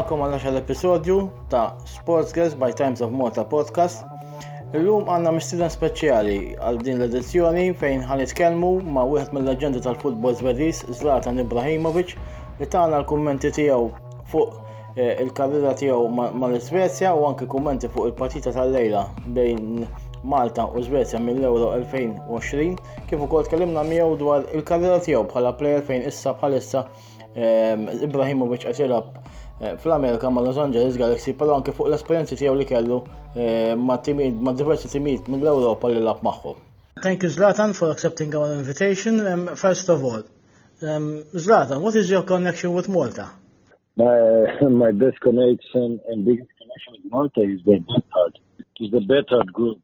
Nilqakom għal xal episodju ta' Sports Girls by Times of Malta podcast. Illum għanna mistiden speċjali għal din l-edizzjoni fejn ħan nitkellmu ma' wieħed mill-leġendi tal-futbol Zveriż, Zlatan Ibrahimovic, li tagħna l-kummenti tiegħu fuq eh, il-karriera tiegħu mal-Svezja u anke kummenti fuq il-partita tal-lejla bejn Malta u Svezja mill-Euro 2020, kif ukoll tkellimna miegħu dwar il-karriera tiegħu bħala plejer fejn issa bħalissa eh, Ibrahimovic qed fl-Amerika ma' Los Angeles Galaxy, però anke fuq l-esperienzi tiegħu li kellu eh, ma' timid, ma' diversi timid mill-Ewropa li lab magħhom. Thank you Zlatan for accepting our invitation. Um, first of all, um, Zlatan, what is your connection with Malta? My, my best connection and biggest connection with Malta is the Betard. Is the Betard group,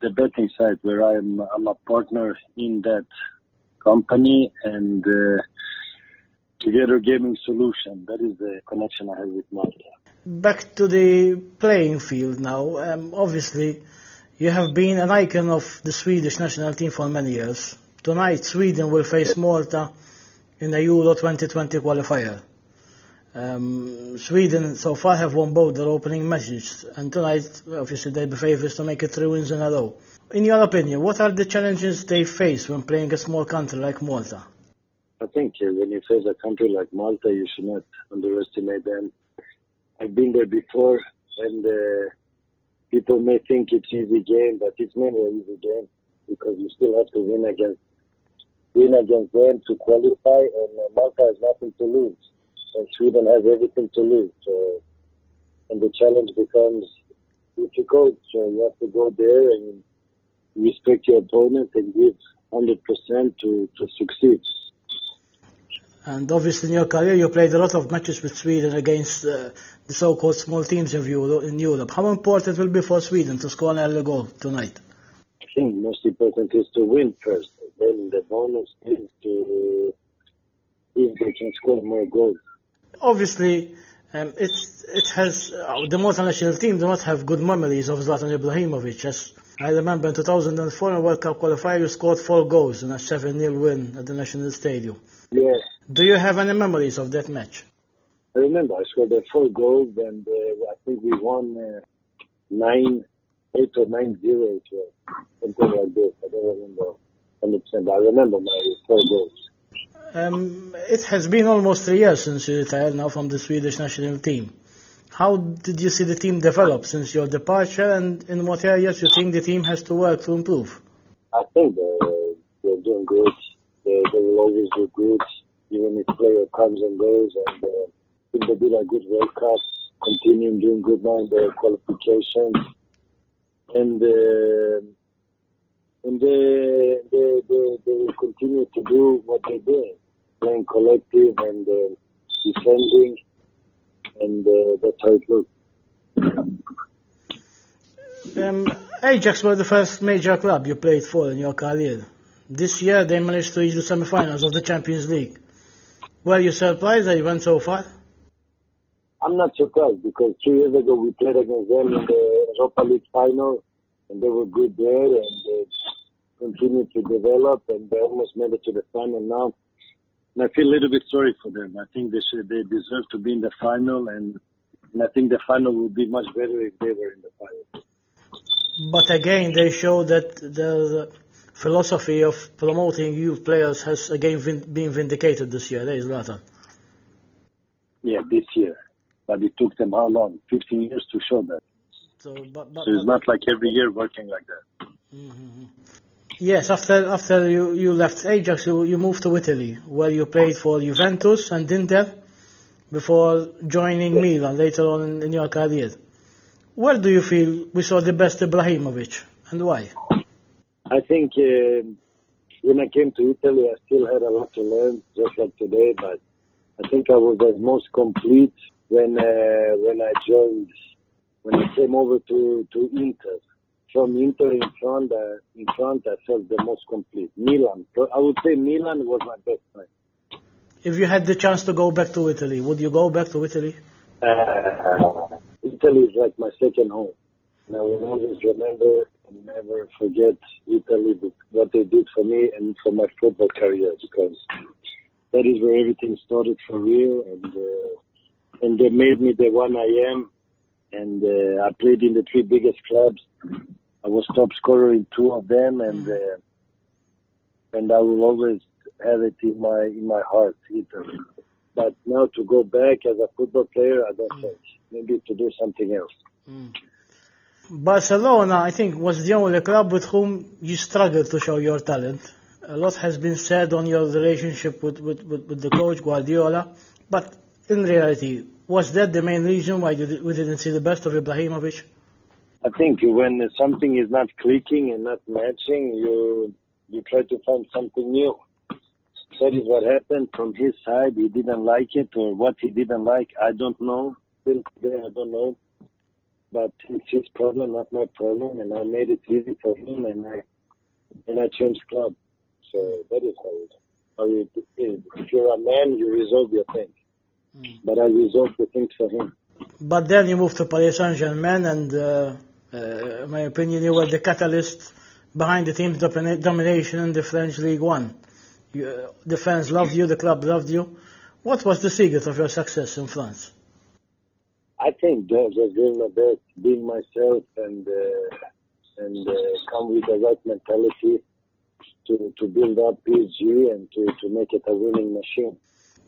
the betting site where I'm I'm a partner in that company and uh, Together Gaming Solution. That is the connection I have with Malta. Back to the playing field now. Um, obviously, you have been an icon of the Swedish national team for many years. Tonight, Sweden will face Malta in the Euro 2020 qualifier. Um, Sweden so far have won both their opening matches, and tonight, obviously, they'll be favourites to make it three wins in a row. In your opinion, what are the challenges they face when playing a small country like Malta? I think uh, when you face a country like Malta, you should not underestimate them. I've been there before, and uh, people may think it's easy game, but it's never an easy game because you still have to win against win against them to qualify, and uh, Malta has nothing to lose, and Sweden has everything to lose. So, and the challenge becomes difficult. uh, you have to go there and respect your opponent and give 100% to, to succeed. And obviously in your career you played a lot of matches with Sweden against uh, the so-called small teams of Euro, in Europe. How important will be for Sweden to score an early goal tonight? I think most important is to win first. Then the bonus is to if they can score more goals. Obviously, um, it it has uh, the Malta national team do not have good memories of Zlatan Ibrahimovic. As I remember in 2004 in World Cup qualifier, you scored four goals in a 7-0 win at the National Stadium. Yes, Do you have any memories of that match? I remember I scored the four goals and uh, I think we won uh, nine, eight or nine zero, something like this. I don't remember 100, percent I remember my four goals. Um, it has been almost three years since you retired now from the Swedish national team. How did you see the team develop since your departure and in what areas you think the team has to work to improve? I think they're, they're doing good. They, they will always do good, even if player comes and goes. And uh, I think they did a good World Cup, continuing doing good now in their qualifications. And uh, and they, they, they, they will continue to do what they do, playing collective and uh, defending. And uh, that's how it looks. Um, Ajax were the first major club you played for in your career. This year they managed to reach the semi-finals of the Champions League. Were you surprised that you went so far? I'm not surprised because two years ago we played against them in the Europa League final, and they were good there, and they continued to develop, and they almost made it to the final now. And I feel a little bit sorry for them. I think they should, they deserve to be in the final, and, and I think the final would be much better if they were in the final. But again, they show that the philosophy of promoting youth players has again vin- been vindicated this year. Eh, there is Zlatan. Yeah, this year, but it took them how long? 15 years to show that. So, but, but, So it's not like every year working like that. Mm-hmm. Yes, after after you, you left Ajax, you, you moved to Italy, where you played for Juventus and Inter before joining Milan later on in, in your career. Where do you feel we saw the best Ibrahimovic, and why? I think uh, when I came to Italy, I still had a lot to learn, just like today. But I think I was the most complete when uh, when I joined, when I came over to to Inter. From Inter in front, uh, in front, I felt the most complete. Milan, I would say Milan was my best friend. If you had the chance to go back to Italy, would you go back to Italy? Uh, Italy is like my second home. And I will always remember never forget Italy, what they did for me and for my football career, because that is where everything started for real. And uh, and they made me the one I am. And uh, I played in the three biggest clubs. I was top scorer in two of them, and uh, and I will always have it in my in my heart, Italy. But now to go back as a football player, I don't think. Maybe to do something else. Barcelona, I think, was the only club with whom you struggled to show your talent. A lot has been said on your relationship with, with, with, with the coach Guardiola, but in reality, was that the main reason why we didn't see the best of Ibrahimovic? I think when something is not clicking and not matching, you you try to find something new. That is what happened from his side. He didn't like it, or what he didn't like, I don't know. Still today, I don't know. But it's his problem, not my problem, and I made it easy for him, and I and I changed club. So that is how it. How it is. If you're a man, you resolve your things. But I resolved the things for him. But then you moved to Paris Saint-Germain and, uh, uh, in my opinion, you were the catalyst behind the team's domination in the French League One. You, uh, the fans loved you, the club loved you. What was the secret of your success in France? I think just doing my best, being myself, and uh, and uh, come with the right mentality to to build up PSG and to to make it a winning machine.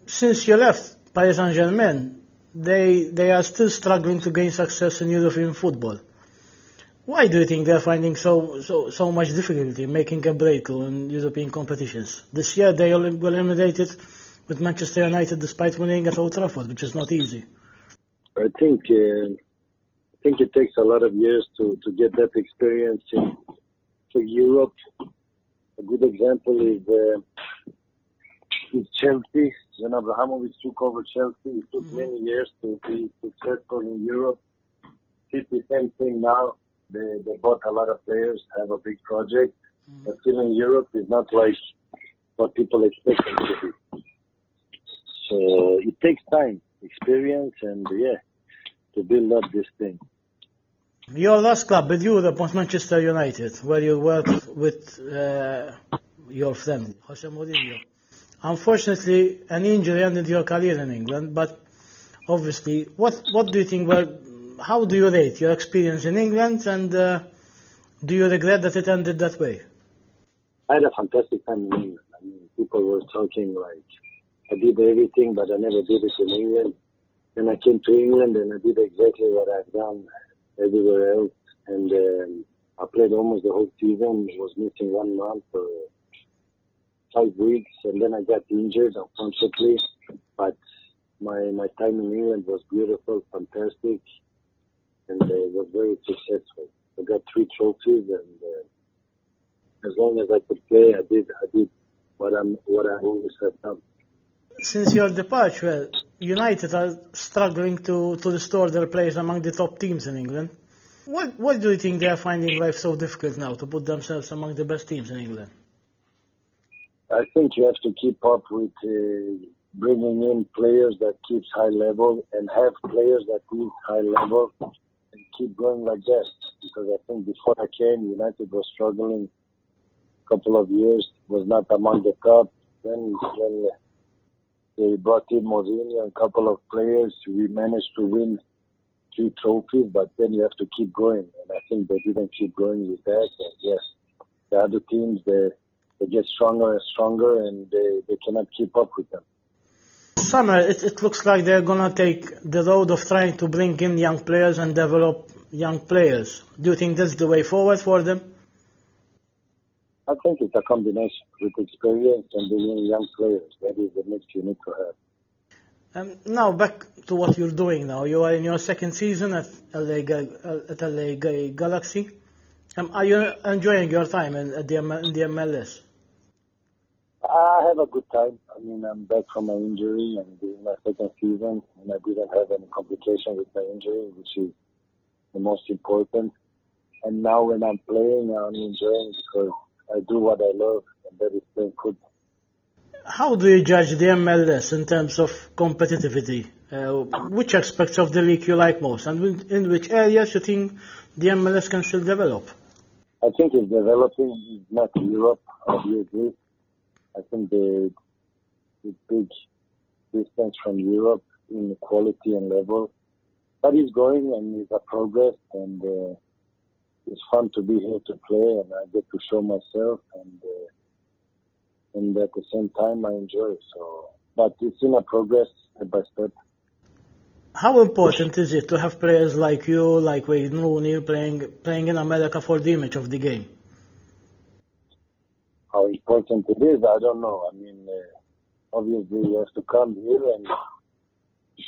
Since you left Paris Saint-Germain, they, they are still struggling to gain success in European football. Why do you think they're finding so, so, so much difficulty making a breakthrough in European competitions? This year they were eliminated with Manchester United despite winning at Old Trafford, which is not easy. I think uh, I think it takes a lot of years to to get that experience in to Europe. A good example is uh, is Chelsea. When Abramovich took over Chelsea, it took many years to be successful in Europe. It's the same thing now. They they bought a lot of players, have a big project, but still in Europe is not like what people expect it to be. So it takes time, experience, and yeah, to build up this thing. Your last club in Europe was Manchester United, where you worked with uh, your friend, Jose Mourinho. Unfortunately, an injury ended your career in England, but obviously, what, what do you think were, how do you rate your experience in England and uh, do you regret that it ended that way? I had a fantastic time in England. I mean, people were talking like I did everything, but I never did it in England. Then I came to England and I did exactly what I've done everywhere else. And um, I played almost the whole season. Was missing one month or five weeks, and then I got injured, unfortunately. But my my time in England was beautiful, fantastic, and uh, was very successful. I got three trophies, and uh, as long as I could play, I did I did what I'm what I always have done. Since your departure, United are struggling to, to restore their place among the top teams in England. What, what do you think they are finding life so difficult now to put themselves among the best teams in England? I think you have to keep up with uh, bringing in players that keeps high level and have players that keep high level and keep going like that. Because I think before I came, United was struggling a couple of years, was not among the top. Then when they brought in Mourinho and a couple of players, we managed to win three trophies, but then you have to keep going. And I think they didn't keep going with that. And yes, the other teams, they they get stronger and stronger and they, they cannot keep up with them. Summer, it, it looks like they're going to take the road of trying to bring in young players and develop young players. Do you think that's the way forward for them? I think it's a combination with experience and bringing young players. That is the mix you need to have. Um, now back to what you're doing now. You are in your second season at LA, uh, at LA Galaxy. Um, are you enjoying your time in, at the, in the MLS? I have a good time. I mean, I'm back from my injury and doing my second season, and I didn't have any complication with my injury, which is the most important. And now when I'm playing, I'm enjoying because I do what I love, and that is playing football. How do you judge the MLS in terms of competitivity? Uh, which aspects of the league you like most, and in- which areas you think the MLS can still develop? I think it's developing. It's not Europe, obviously. I think the, the big distance from Europe in quality and level. But he's going and he's a progress and uh, it's fun to be here to play and I get to show myself and uh, and at the same time I enjoy it. So, but it's in a progress step by step. How important is it to have players like you, like Wayne Rooney, playing playing in America for the image of the game? How important it is, I don't know. I mean, uh, obviously you have to come here and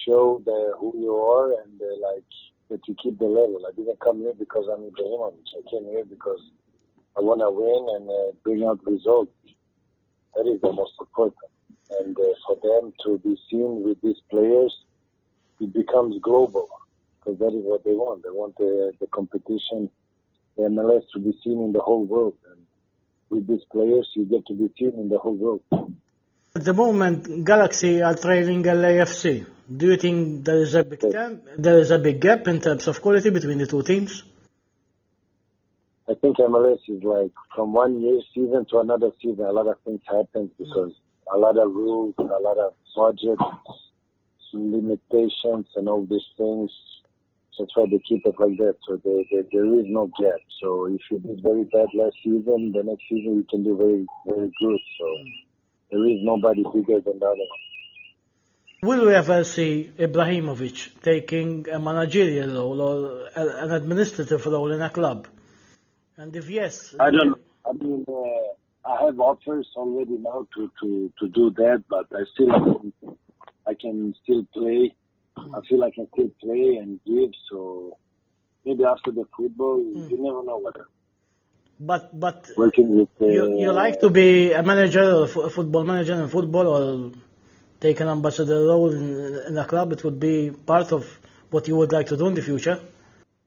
show the who you are and uh, like that you keep the level. I didn't come here because I'm Ibrahimovic. I came here because I want to win and uh, bring out results. That is the most important. And uh, for them to be seen with these players it becomes global because that is what they want. They want the, the competition, the MLS to be seen in the whole world. And with these players, you get to be seen in the whole world. At the moment, Galaxy are trailing LAFC. Do you think there is a big gap, there is a big gap in terms of quality between the two teams? I think MLS is like from one year season to another season. A lot of things happen mm. because a lot of rules, a lot of budget, limitations and all these things. That's why they keep it like that. So there, there, there is no gap. So if you did very bad last season, the next season you can do very, very good. So mm. there is nobody bigger than the other one. Will we ever see Ibrahimovic taking a managerial role or an administrative role in a club? And if yes, I don't know. I mean, uh, I have offers already now to, to, to do that, but I still I can still play. I feel I can still play and give. So maybe after the football, mm. you never know what. But but working with uh, you, you like to be a manager or a football manager in football or take an ambassador role in, in a club. It would be part of what you would like to do in the future.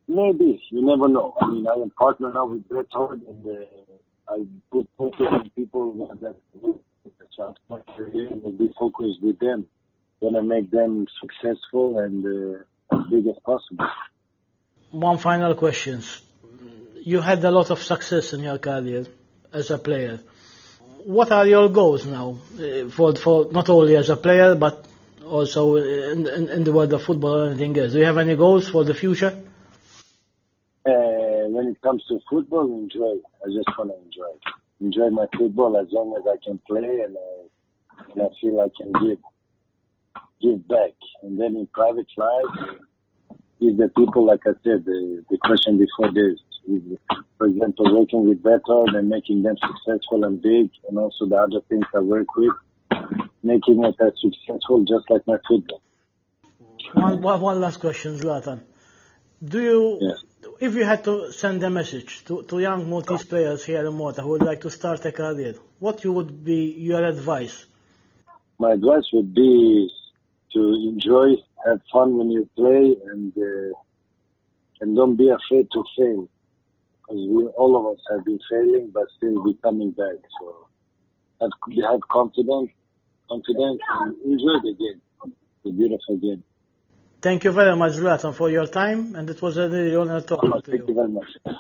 Maybe you never know. I mean, I am partner now with Bethard, and uh, I put focus on people that my career and be focused with them gonna make them successful and uh, as big as possible. One final question. You had a lot of success in your career as a player. What are your goals now uh, for, for not only as a player but also in, in, in the world of football or anything else? Do you have any goals for the future? Uh, when it comes to football, enjoy. I just want to enjoy. Enjoy my football as long as I can play and, uh, and I feel I can give give back. And then in private life, is the people, like I said, the, the question before this, is, for example, working with Bethard and making them successful and big, and also the other things I work with, making it as successful just like my football. One, one last question, Zlatan. Do you, yes. if you had to send a message to, to young Maltese players here in Malta who would like to start a career, what you would be your advice? My advice would be to enjoy, have fun when you play, and uh, and don't be afraid to fail, we all of us have been failing, but still we're coming back. So have, have confidence, confidence, and enjoy the game, the beautiful game. Thank you very much, Zlatan, for your time, and it was a really honor talking to you. Thank you very much.